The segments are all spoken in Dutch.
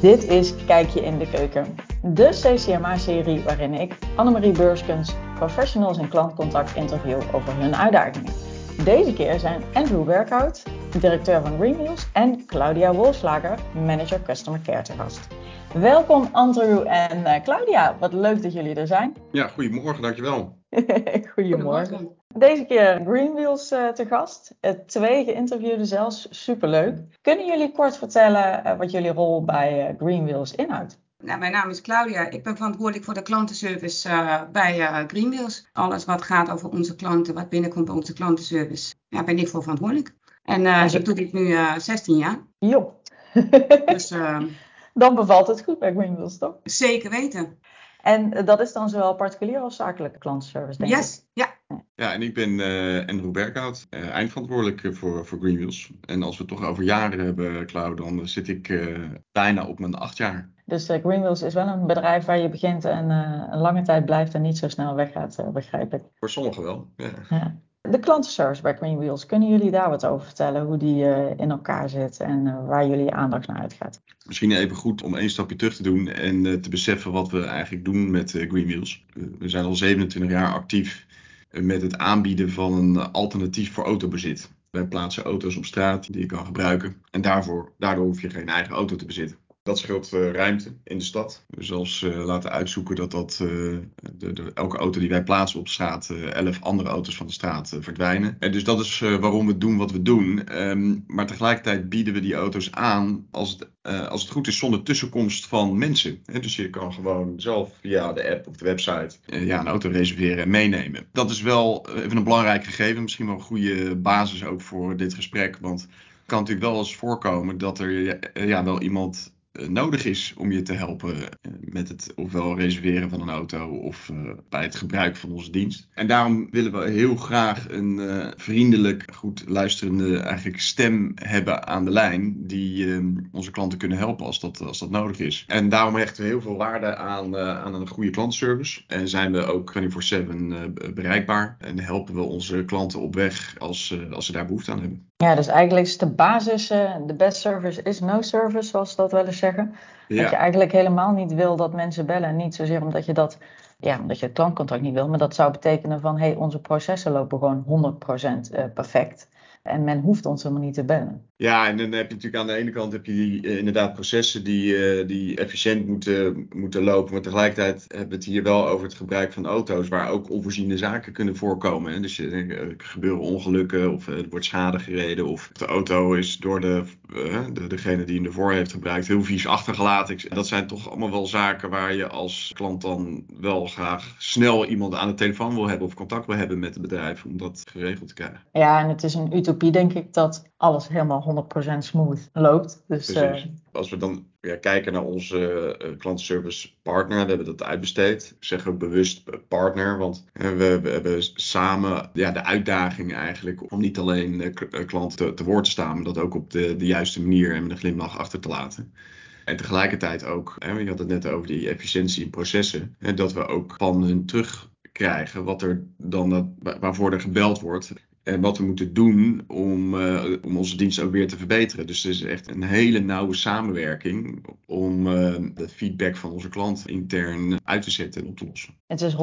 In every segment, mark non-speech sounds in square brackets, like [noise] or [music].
Dit is Kijkje in de Keuken, de CCMA-serie waarin ik, Annemarie Beurskens, professionals in klantcontact interview over hun uitdagingen. Deze keer zijn Andrew Werkhout, directeur van Greenwheels, en Claudia Wolslager, manager Customer Care te gast. Welkom Andrew en uh, Claudia, wat leuk dat jullie er zijn. Ja, goedemorgen, dankjewel. [laughs] goedemorgen. goedemorgen. Deze keer Greenwheels uh, te gast, uh, twee geïnterviewden zelfs, superleuk. Kunnen jullie kort vertellen wat jullie rol bij Greenwheels inhoudt? Nou, mijn naam is Claudia. Ik ben verantwoordelijk voor de klantenservice bij Greenwheels. Alles wat gaat over onze klanten, wat binnenkomt bij onze klantenservice, ja, ben ik voor verantwoordelijk. En uh, ik doe dit nu 16 jaar. Jo. [laughs] dus, dan bevalt het goed bij Greenwheels, toch? Zeker weten. En dat is dan zowel particulier als zakelijke klantenservice, denk yes. ik? ja. Ja, en ik ben uh, Andrew Berghout, uh, eindverantwoordelijk voor, voor Greenwheels. En als we het toch over jaren hebben, Cloud, dan zit ik uh, bijna op mijn acht jaar. Dus Greenwheels is wel een bedrijf waar je begint en een lange tijd blijft en niet zo snel weggaat, begrijp ik. Voor sommigen wel, ja. ja. De klantenservice bij Greenwheels, kunnen jullie daar wat over vertellen? Hoe die in elkaar zit en waar jullie aandacht naar uitgaat? Misschien even goed om één stapje terug te doen en te beseffen wat we eigenlijk doen met Greenwheels. we zijn al 27 jaar actief met het aanbieden van een alternatief voor autobezit. Wij plaatsen auto's op straat die je kan gebruiken. En daarvoor, daardoor hoef je geen eigen auto te bezitten. Dat scheelt uh, ruimte in de stad. We zelfs uh, laten uitzoeken dat, dat uh, de, de, elke auto die wij plaatsen op straat, elf andere auto's van de straat verdwijnen. En dus dat is waarom we doen wat we doen. Um, maar tegelijkertijd bieden we die auto's aan als het, als het goed is zonder tussenkomst van mensen. Dus je kan gewoon zelf via de app of de website ja, een auto reserveren en meenemen. Dat is wel even een belangrijk gegeven. Misschien wel een goede basis ook voor dit gesprek. Want het kan natuurlijk wel eens voorkomen dat er ja, wel iemand nodig is om je te helpen met het ofwel reserveren van een auto of uh, bij het gebruik van onze dienst. En daarom willen we heel graag een vriendelijk, goed luisterende eigenlijk stem hebben aan de lijn die uh, onze klanten kunnen helpen als dat, als dat nodig is. En daarom hechten we heel veel waarde aan, aan een goede klantenservice en zijn we ook 24/7 bereikbaar en helpen we onze klanten op weg als, als ze daar behoefte aan hebben. Ja, dus eigenlijk is de basis, de best service is no service, zoals dat wel eens zeggen. Ja. Dat je eigenlijk helemaal niet wil dat mensen bellen. Niet zozeer omdat je dat, ja, omdat je het klantcontact niet wil. Maar dat zou betekenen van, hé, hey, onze processen lopen gewoon 100% perfect. En men hoeft ons helemaal niet te bellen. Ja, en dan heb je natuurlijk aan de ene kant heb je die, uh, inderdaad processen die, uh, die efficiënt moeten, moeten lopen. Maar tegelijkertijd hebben we het hier wel over het gebruik van auto's waar ook onvoorziene zaken kunnen voorkomen. Hè. Dus uh, er gebeuren ongelukken of er wordt schade gereden of de auto is door de, de, degene die hem ervoor heeft gebruikt heel vies achtergelaten. Dat zijn toch allemaal wel zaken waar je als klant dan wel graag snel iemand aan de telefoon wil hebben of contact wil hebben met het bedrijf om dat geregeld te krijgen. Ja, en het is een utopie denk ik dat alles helemaal 100% smooth loopt. Dus, uh... Als we dan ja, kijken naar onze uh, klantenservice partner, we hebben dat uitbesteed. Ik zeg ook bewust partner, want uh, we, we, hebben samen ja, de uitdaging eigenlijk om niet alleen klanten te, te, woord te staan, maar dat ook op de, de juiste manier en met een glimlach achter te laten. En tegelijkertijd ook, hè, je had het net over die efficiëntie in processen, hè, dat we ook van hun terugkrijgen wat er dan dat, waarvoor er gebeld wordt. En wat we moeten doen om, uh, om onze dienst ook weer te verbeteren. Dus het is echt een hele nauwe samenwerking om uh, de feedback van onze klant intern uit te zetten en op te lossen. Het is 100%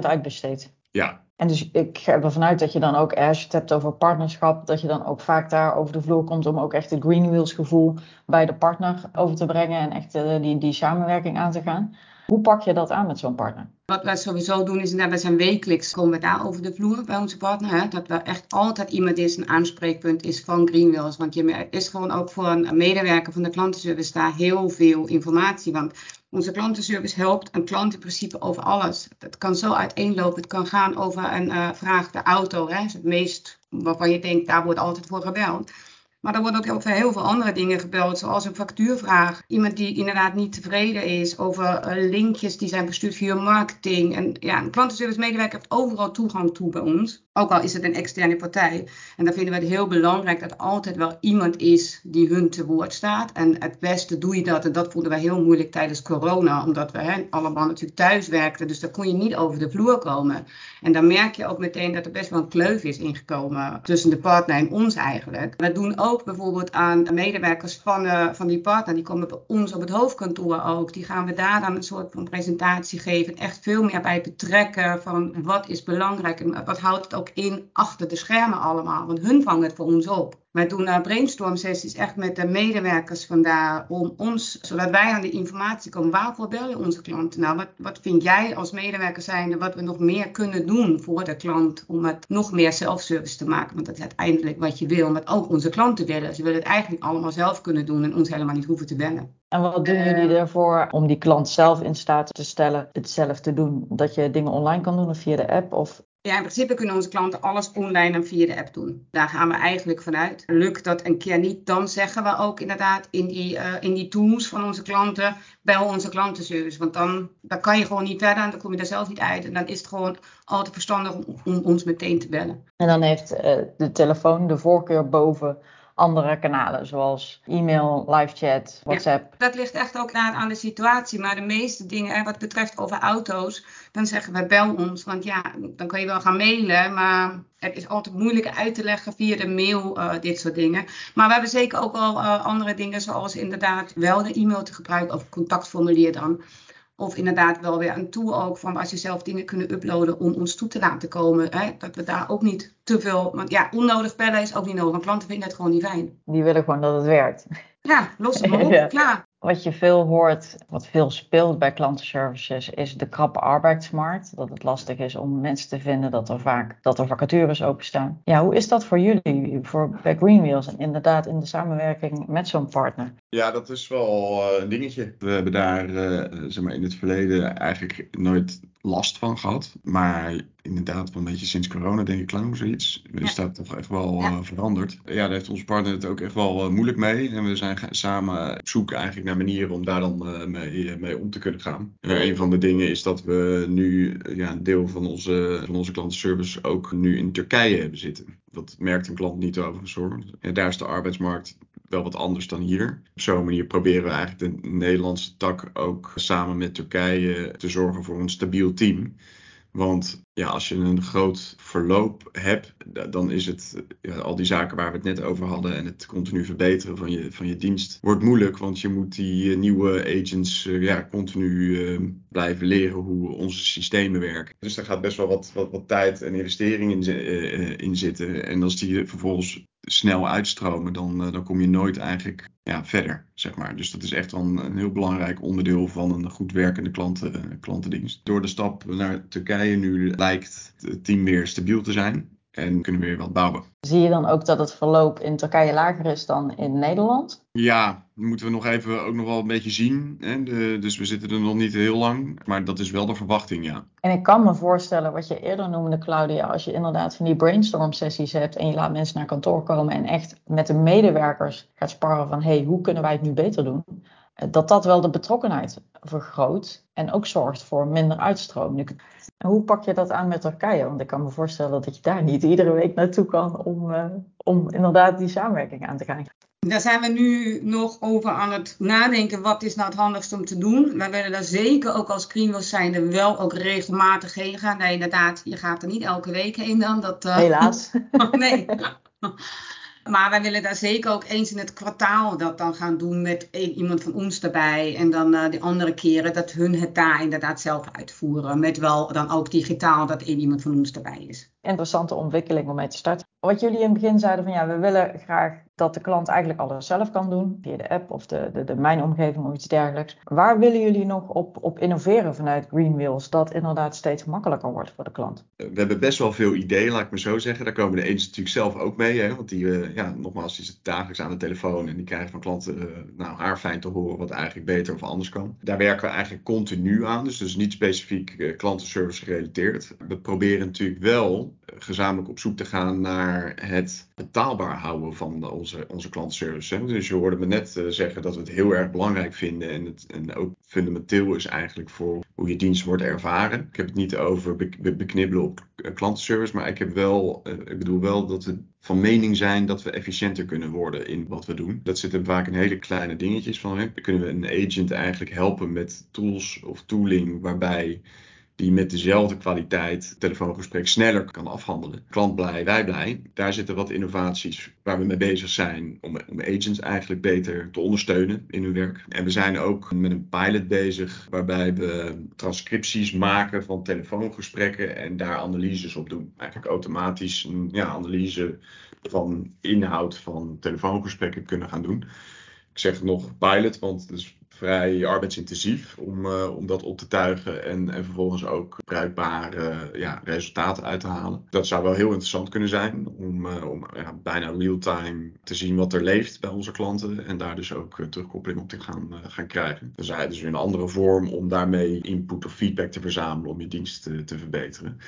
uitbesteed. Ja. En dus ik ga ervan uit dat je dan ook, als je het hebt over partnerschap, dat je dan ook vaak daar over de vloer komt om ook echt het Greenwheels gevoel bij de partner over te brengen en echt uh, die, die samenwerking aan te gaan. Hoe pak je dat aan met zo'n partner? Wat wij sowieso doen is, we zijn wekelijks komen we daar over de vloer bij onze partner. Hè, dat er echt altijd iemand is, een aanspreekpunt is van Greenwheels. Want je is gewoon ook voor een medewerker van de klantenservice daar heel veel informatie. Want onze klantenservice helpt een klant in principe over alles. Het kan zo uiteenlopen. Het kan gaan over een uh, vraag, de auto. Hè, het meest waarvan je denkt, daar wordt altijd voor gebeld. Maar er wordt ook over heel veel andere dingen gebeld, zoals een factuurvraag. Iemand die inderdaad niet tevreden is over uh, linkjes die zijn bestuurd via marketing. En ja, een klantenservice medewerker heeft overal toegang toe bij ons. Ook al is het een externe partij. En dan vinden we het heel belangrijk dat altijd wel iemand is die hun te woord staat. En het beste doe je dat. En dat vonden wij heel moeilijk tijdens corona. Omdat we hè, allemaal natuurlijk thuis werkten. Dus daar kon je niet over de vloer komen. En dan merk je ook meteen dat er best wel een kleuf is ingekomen tussen de partner en ons eigenlijk. We doen ook ook bijvoorbeeld aan medewerkers van, uh, van die partner. Die komen bij ons op het hoofdkantoor ook. Die gaan we daar dan een soort van presentatie geven. Echt veel meer bij betrekken van wat is belangrijk en wat houdt het ook in achter de schermen allemaal. Want hun vangen het voor ons op. Wij doen uh, brainstorm sessies echt met de medewerkers vandaar om ons, zodat wij aan de informatie komen. Waarvoor bel je onze klanten nou? Wat, wat vind jij als medewerker zijnde wat we nog meer kunnen doen voor de klant om het nog meer zelfservice te maken? Want dat is uiteindelijk wat je wil, wat ook onze klanten willen. Ze willen het eigenlijk allemaal zelf kunnen doen en ons helemaal niet hoeven te bellen. En wat doen jullie ervoor om die klant zelf in staat te stellen het zelf te doen? Dat je dingen online kan doen of via de app? Of ja, in principe kunnen onze klanten alles online en via de app doen. Daar gaan we eigenlijk vanuit. Lukt dat een keer niet, dan zeggen we ook inderdaad in die, uh, in die tools van onze klanten, bel onze klantenservice. Want dan, dan kan je gewoon niet verder en dan kom je er zelf niet uit. En dan is het gewoon altijd verstandig om, ons meteen te bellen. En dan heeft uh, de telefoon de voorkeur boven andere kanalen, zoals e-mail, live chat, WhatsApp. Ja, dat ligt echt ook aan de situatie. Maar de meeste dingen, wat betreft over auto's, dan zeggen we bel ons. Want ja, dan kan je wel gaan mailen, maar het is altijd moeilijk uit te leggen via de mail, uh, dit soort dingen. Maar we hebben zeker ook wel uh, andere dingen, zoals inderdaad wel de e-mail te gebruiken of contactformulier dan. Of inderdaad wel weer een tool ook van als je zelf dingen kunnen uploaden om ons toe te laten komen. Hè? Dat we daar ook niet te veel. Want ja, onnodig bellen is ook niet nodig. Want klanten vinden het gewoon niet fijn. Die willen gewoon dat het werkt. Ja, los het maar op. [laughs] ja. Klaar. Wat je veel hoort, wat veel speelt bij klantenservices, is de krappe arbeidsmarkt. Dat het lastig is om mensen te vinden, dat er vaak dat er vacatures openstaan. Ja, hoe is dat voor jullie, voor bij Greenwheels en inderdaad in de samenwerking met zo'n partner? Ja, dat is wel een dingetje. We hebben daar uh, zeg maar in het verleden eigenlijk nooit last van gehad. Maar inderdaad, wel een beetje sinds corona denk ik lang zoiets. Ja. Is dat toch echt wel ja. uh, veranderd. Ja, daar heeft onze partner het ook echt wel uh, moeilijk mee. En we zijn samen op zoek eigenlijk naar manieren om daar dan uh, mee, mee, om te kunnen gaan. En een van de dingen is dat we nu ja, een deel van onze, van onze klantenservice ook nu in Turkije hebben zitten. Dat merkt een klant niet overigens hoor. Ja, daar is de arbeidsmarkt wel wat anders dan hier. Op zo'n manier proberen we eigenlijk de Nederlandse tak ook samen met Turkije te zorgen voor een stabiel team. Want ja, als je een groot verloop hebt, dan is het al die zaken waar we het net over hadden en het continu verbeteren van je, van je dienst wordt moeilijk. Want je moet die nieuwe agents ja, continu uh, blijven leren hoe onze systemen werken. Dus daar gaat best wel wat, wat, wat tijd en investering in, uh, in zitten. En als die vervolgens snel uitstromen, dan, uh, dan kom je nooit eigenlijk ja, verder, zeg maar. Dus dat is echt wel een, een heel belangrijk onderdeel van een goed werkende klanten, klantendienst. Door de stap naar Turkije nu lijkt het team weer stabiel te zijn en kunnen we weer wat bouwen. Zie je dan ook dat het verloop in Turkije lager is dan in Nederland? Ja, dat moeten we nog even ook nog wel een beetje zien. Hè? De, dus we zitten er nog niet heel lang, maar dat is wel de verwachting, ja. En ik kan me voorstellen, wat je eerder noemde, Claudia, als je inderdaad van die brainstorm sessies hebt en je laat mensen naar kantoor komen en echt met de medewerkers gaat sparren van, hey, hoe kunnen wij het nu beter doen? Dat dat wel de betrokkenheid vergroot en ook zorgt voor minder uitstroom. En hoe pak je dat aan met Turkije? Want ik kan me voorstellen dat je daar niet iedere week naartoe kan om, uh, om inderdaad die samenwerking aan te gaan. Daar zijn we nu nog over aan het nadenken. Wat is nou het handigste om te doen? Wij willen daar zeker ook als Greenwheels zijnde wel ook regelmatig heen gaan. Nee, inderdaad, je gaat er niet elke week heen dan. Dat, uh... Helaas. [laughs] nee. [laughs] Maar wij willen daar zeker ook eens in het kwartaal dat dan gaan doen met iemand van ons erbij. En dan uh, de andere keren dat hun het daar inderdaad zelf uitvoeren. Met wel dan ook digitaal dat één iemand van ons erbij is. Interessante ontwikkeling om mee te starten. Wat jullie in het begin zeiden van ja, we willen graag dat de klant eigenlijk alles zelf kan doen. Via de app of de, de, de mijn omgeving of iets dergelijks. Waar willen jullie nog op, op innoveren vanuit Greenwheels? Dat inderdaad steeds makkelijker wordt voor de klant. We hebben best wel veel ideeën, laat ik maar zo zeggen. Daar komen de eens natuurlijk zelf ook mee. Hè? Want die, uh, ja, nogmaals, die zitten dagelijks aan de telefoon. En die krijgen van klanten uh, nou, haar fijn te horen wat eigenlijk beter of anders kan. Daar werken we eigenlijk continu aan. Dus, dus niet specifiek uh, klantenservice gerelateerd. We proberen natuurlijk wel gezamenlijk op zoek te gaan naar het betaalbaar houden van onze, onze klantenservice. Dus je hoorde me net uh, zeggen dat we het heel erg belangrijk vinden en het en ook fundamenteel is eigenlijk voor hoe je dienst wordt ervaren. Ik heb het niet over be beknibbelen op klantenservice, maar ik, heb wel, uh, ik bedoel wel dat we van mening zijn dat we efficiënter kunnen worden in wat we doen. Dat zitten vaak in hele kleine dingetjes van. Hè? Kunnen we een agent eigenlijk helpen met tools of tooling waarbij die met dezelfde kwaliteit telefoongesprek sneller kan afhandelen. Klant blij, wij blij. Daar zitten wat innovaties waar we mee bezig zijn om, agents eigenlijk beter te ondersteunen in hun werk. En we zijn ook met een pilot bezig waarbij we transcripties maken van telefoongesprekken en daar analyses op doen. Eigenlijk automatisch een ja, analyse van inhoud van telefoongesprekken kunnen gaan doen. Ik zeg nog pilot, want is vrij arbeidsintensief om, uh, om dat op te tuigen en, en vervolgens ook bruikbare uh, ja, resultaten uit te halen. Dat zou wel heel interessant kunnen zijn om, uh, om ja, bijna real-time te zien wat er leeft bij onze klanten en daar dus ook terugkoppeling op te gaan, gaan krijgen. Dus, dus een andere vorm om daarmee input of feedback te verzamelen om je dienst te verbeteren.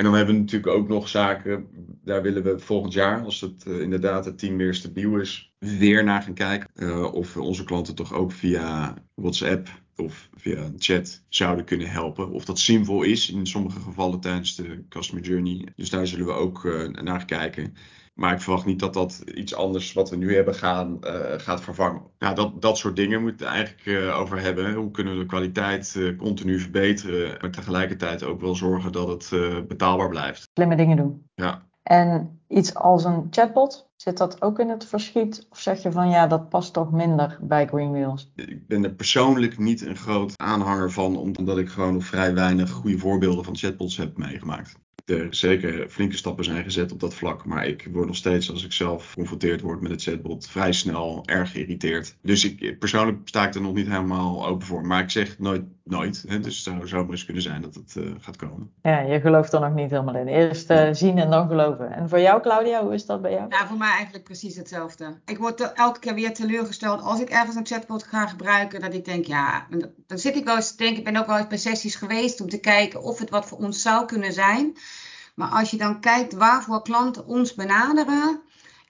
En dan hebben we natuurlijk ook nog zaken, daar willen we volgend jaar, als het uh, inderdaad het team weer stabiel is, weer naar gaan kijken. Uh, of we onze klanten toch ook via WhatsApp of via chat zouden kunnen helpen. Of dat zinvol is in sommige gevallen tijdens de customer journey. Dus daar zullen we ook uh, naar kijken. Maar ik verwacht niet dat dat iets anders wat we nu hebben gaan, uh, gaat vervangen. Nou, dat, dat soort dingen moeten we eigenlijk uh, over hebben. Hoe kunnen we de kwaliteit uh, continu verbeteren, maar tegelijkertijd ook wel zorgen dat het betaalbaar blijft. Slimme dingen doen. Ja. En iets als een chatbot, zit dat ook in het verschiet? Of zeg je van ja, dat past toch minder bij Greenwheels? Ik ben er persoonlijk niet een groot aanhanger van, omdat ik gewoon nog vrij weinig goede voorbeelden van chatbots heb meegemaakt er zeker flinke stappen zijn gezet op dat vlak. Maar ik word nog steeds, als ik zelf geconfronteerd word met het chatbot, vrij snel erg geïrriteerd. Dus ik, persoonlijk sta ik er nog niet helemaal open voor. Maar ik zeg nooit nooit. Hè? Dus het zou, zou maar eens kunnen zijn dat het uh, gaat komen. Ja, je gelooft er nog niet helemaal in. Eerst uh, zien en dan geloven. En voor jou, Claudia, hoe is dat bij jou? Ja, voor mij eigenlijk precies hetzelfde. Ik word elke keer weer teleurgesteld als ik ergens een chatbot ga gebruiken. Dat ik denk, ja, dan zit ik wel eens te denken. Ik ben ook wel eens bij sessies geweest om te kijken of het wat voor ons zou kunnen zijn. Maar als je dan kijkt waarvoor klanten ons benaderen,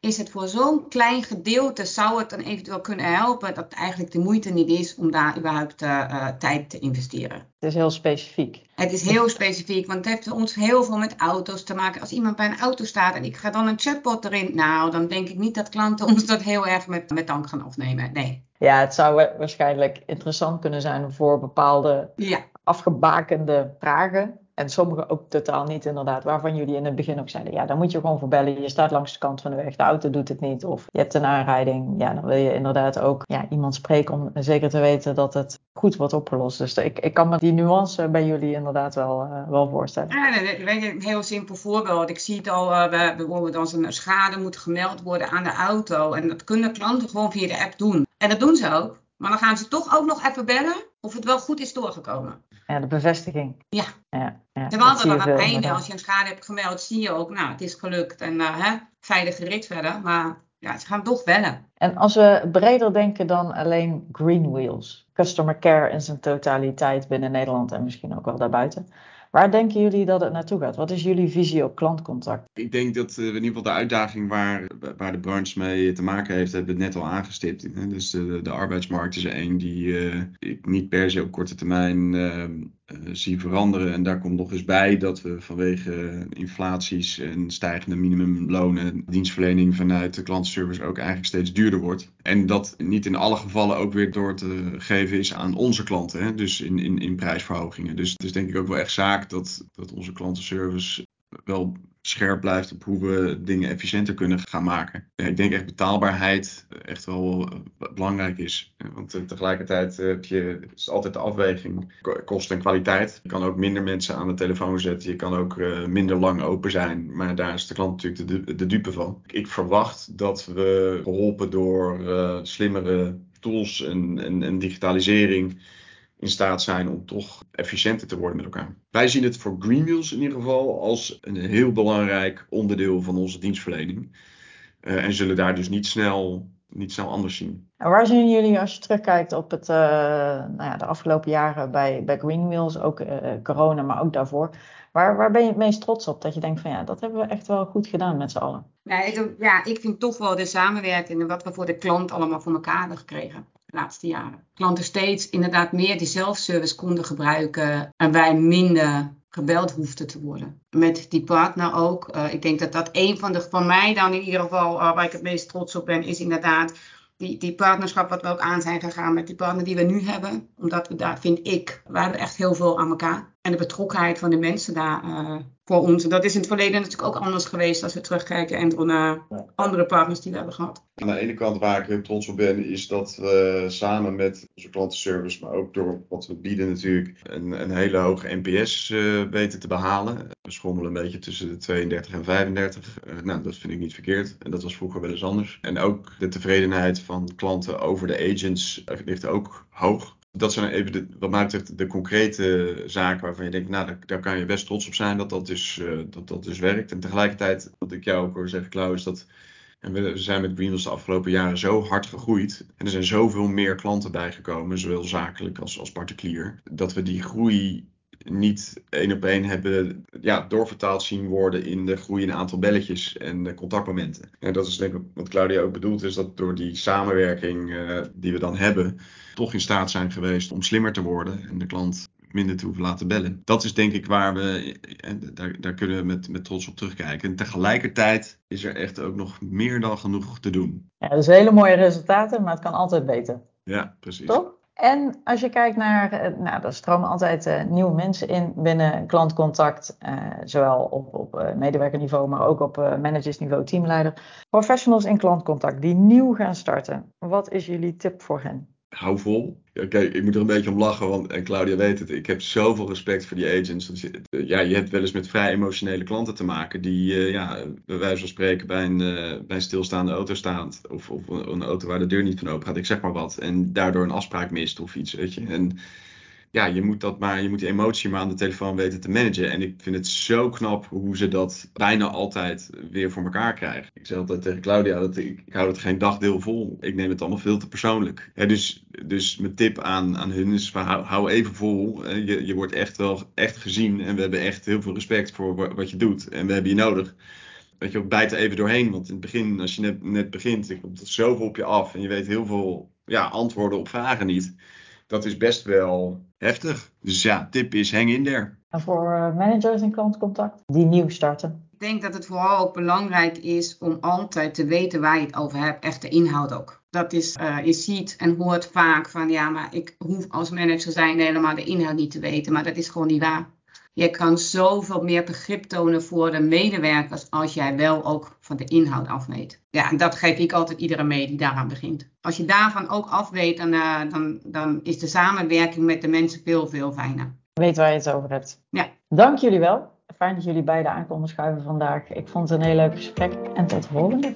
is het voor zo'n klein gedeelte, zou het dan eventueel kunnen helpen, dat eigenlijk de moeite niet is om daar überhaupt uh, uh, tijd te investeren. Het is heel specifiek. Het is heel specifiek, want het heeft ons heel veel met auto's te maken. Als iemand bij een auto staat en ik ga dan een chatbot erin, nou, dan denk ik niet dat klanten ons dat heel erg met, met dank gaan afnemen. Nee. Ja, het zou waarschijnlijk interessant kunnen zijn voor bepaalde ja. afgebakende vragen. En sommige ook totaal niet, inderdaad. Waarvan jullie in het begin ook zeiden: ja, dan moet je gewoon voorbellen. Je staat langs de kant van de weg, de auto doet het niet. Of je hebt een aanrijding. Ja, dan wil je inderdaad ook ja, iemand spreken om zeker te weten dat het goed wordt opgelost. Dus ik, ik kan me die nuance bij jullie inderdaad wel, uh, wel voorstellen. Ja, weet je, een heel simpel voorbeeld. Ik zie het al uh, bij, bijvoorbeeld als een schade moet gemeld worden aan de auto. En dat kunnen klanten gewoon via de app doen. En dat doen ze ook. Maar dan gaan ze toch ook nog even bellen of het wel goed is doorgekomen. Ja, de bevestiging. Ja. ja, ja dan aan het einde, als je een schade hebt gemeld, zie je ook, nou, het is gelukt en uh, hè, veilig gerit verder. Maar ja, ze gaan toch bellen. En als we breder denken dan alleen Green Wheels, customer care in zijn totaliteit binnen Nederland en misschien ook wel daarbuiten. Waar denken jullie dat het naartoe gaat? Wat is jullie visie op klantcontact? Ik denk dat uh, in ieder geval de uitdaging waar, waar de branche mee te maken heeft, hebben we het net al aangestipt. Dus de, de arbeidsmarkt is één die uh, ik niet per se op korte termijn uh, zie veranderen. En daar komt nog eens bij dat we vanwege inflaties en stijgende minimumlonen dienstverlening vanuit de klantenservice ook eigenlijk steeds duurder wordt. En dat niet in alle gevallen ook weer door te geven is aan onze klanten. Hè? Dus in, in, in prijsverhogingen. Dus het is denk ik ook wel echt zaak dat, dat onze klantenservice wel scherp blijft op hoe we dingen efficiënter kunnen gaan maken. Ik denk echt betaalbaarheid echt wel belangrijk is. Want uh, tegelijkertijd heb je, is altijd de afweging kost en kwaliteit. Je kan ook minder mensen aan de telefoon zetten. Je kan ook minder lang open zijn. Maar daar is de klant natuurlijk de, de dupe van. Ik verwacht dat we geholpen door slimmere tools en, en, en digitalisering in staat zijn om toch efficiënter te worden met elkaar. Wij zien het voor Greenwheels in ieder geval als een heel belangrijk onderdeel van onze dienstverlening. Uh, en zullen daar dus niet snel, niet snel anders zien. En waar zien jullie als je terugkijkt op het, uh, nou ja, de afgelopen jaren bij, bij Greenwheels, ook uh, corona, maar ook daarvoor. Waar, waar ben je het meest trots op? Dat je denkt van ja, dat hebben we echt wel goed gedaan met z'n allen. Ja ik, ja, ik vind toch wel de samenwerking en wat we voor de klant allemaal voor elkaar hebben gekregen de laatste jaren. Klanten steeds inderdaad meer die zelfservice konden gebruiken en wij minder gebeld hoefden te worden. Met die partner ook. Uh, ik denk dat dat een van de, van mij dan in ieder geval, uh, waar ik het meest trots op ben, is inderdaad die, die partnerschap wat we ook aan zijn gegaan met die partner die we nu hebben. Omdat we daar, vind ik, we hebben echt heel veel aan elkaar. En de betrokkenheid van de mensen daar uh, voor ons. En dat is in het verleden natuurlijk ook anders geweest als we terugkijken en naar andere partners die we hebben gehad. Aan de ene kant waar ik heel trots op ben, is dat we samen met onze klantenservice, maar ook door wat we bieden natuurlijk, een, een hele hoge NPS uh, weten te behalen. We schommelen een beetje tussen de 32 en 35. Uh, nou, dat vind ik niet verkeerd. En dat was vroeger wel eens anders. En ook de tevredenheid van klanten over de agents ligt ook hoog dat zijn even, de, wat mij betreft, de concrete zaken waarvan je denkt, nou, daar, kan je best trots op zijn dat dat dus, uh, dat, dat dus werkt. En tegelijkertijd, wat ik jou ook hoor zeggen, Klauw, is dat en we zijn met Greenwheels de afgelopen jaren zo hard gegroeid. En er zijn zoveel meer klanten bijgekomen, zowel zakelijk als, als particulier. Dat we die groei niet één op één hebben ja, doorvertaald zien worden in de groei in aantal belletjes en contactmomenten. En dat is denk ik wat Claudia ook bedoelt, is dat door die samenwerking uh, die we dan hebben, toch in staat zijn geweest om slimmer te worden en de klant minder te hoeven laten bellen. Dat is denk ik waar we, en daar, daar kunnen we met, met trots op terugkijken. En tegelijkertijd is er echt ook nog meer dan genoeg te doen. Ja, dus hele mooie resultaten, maar het kan altijd beter. Ja, precies. Toch? En als je kijkt naar, eh, nou, er stromen altijd uh, nieuwe mensen in binnen klantcontact, uh, zowel op, op uh, medewerkerniveau, maar ook op managersniveau, teamleider. Professionals in klantcontact die nieuw gaan starten. Wat is jullie tip voor hen? Hou vol. Kijk, ik moet er een beetje om lachen, want en Claudia weet het, ik heb zoveel respect voor die agents. Dus, ja, je hebt wel eens met vrij emotionele klanten te maken die, uh, ja, bij wijze van spreken bij een, uh, bij een stilstaande auto staan. Of, of een auto waar de deur niet van open gaat, ik zeg maar wat. En daardoor een afspraak mist of iets, weet je. En ja, je moet dat maar, je moet die emotie maar aan de telefoon weten te managen. En ik vind het zo knap hoe ze dat bijna altijd weer voor elkaar krijgen. Ik zeg altijd tegen Claudia dat ik, ik hou het geen dagdeel vol. Ik neem het allemaal veel te persoonlijk. dus, dus mijn tip aan, aan hun is, hou, hou even vol. Je, je wordt echt wel echt gezien en we hebben echt heel veel respect voor wat je doet. En we hebben je nodig. Weet je, bijt er even doorheen. Want in het begin, als je net, net begint, komt er zoveel op je af. En je weet heel veel ja, antwoorden op vragen niet dat is best wel heftig. Dus ja, tip is hang in there. En voor eh, managers in klantcontact die nieuw starten? Ik denk dat het vooral ook belangrijk is om altijd te weten waar je het over hebt. Echt de inhoud ook. Dat is, uh, je ziet en hoort vaak van ja, maar ik hoef als manager zijn helemaal de inhoud niet te weten. Maar dat is gewoon niet waar. Je kan zoveel meer begrip tonen voor de medewerkers als jij wel ook van de inhoud afmeet. Ja, en dat geef ik altijd iedereen mee die daaraan begint. Als je daarvan ook afweet, dan, uh, dan, dan is de samenwerking met de mensen veel, veel fijner. Weet waar je het over hebt. Ja. Dank jullie wel. Fijn dat jullie beiden aan konden schuiven vandaag. Ik vond het een heel leuk gesprek en tot de volgende.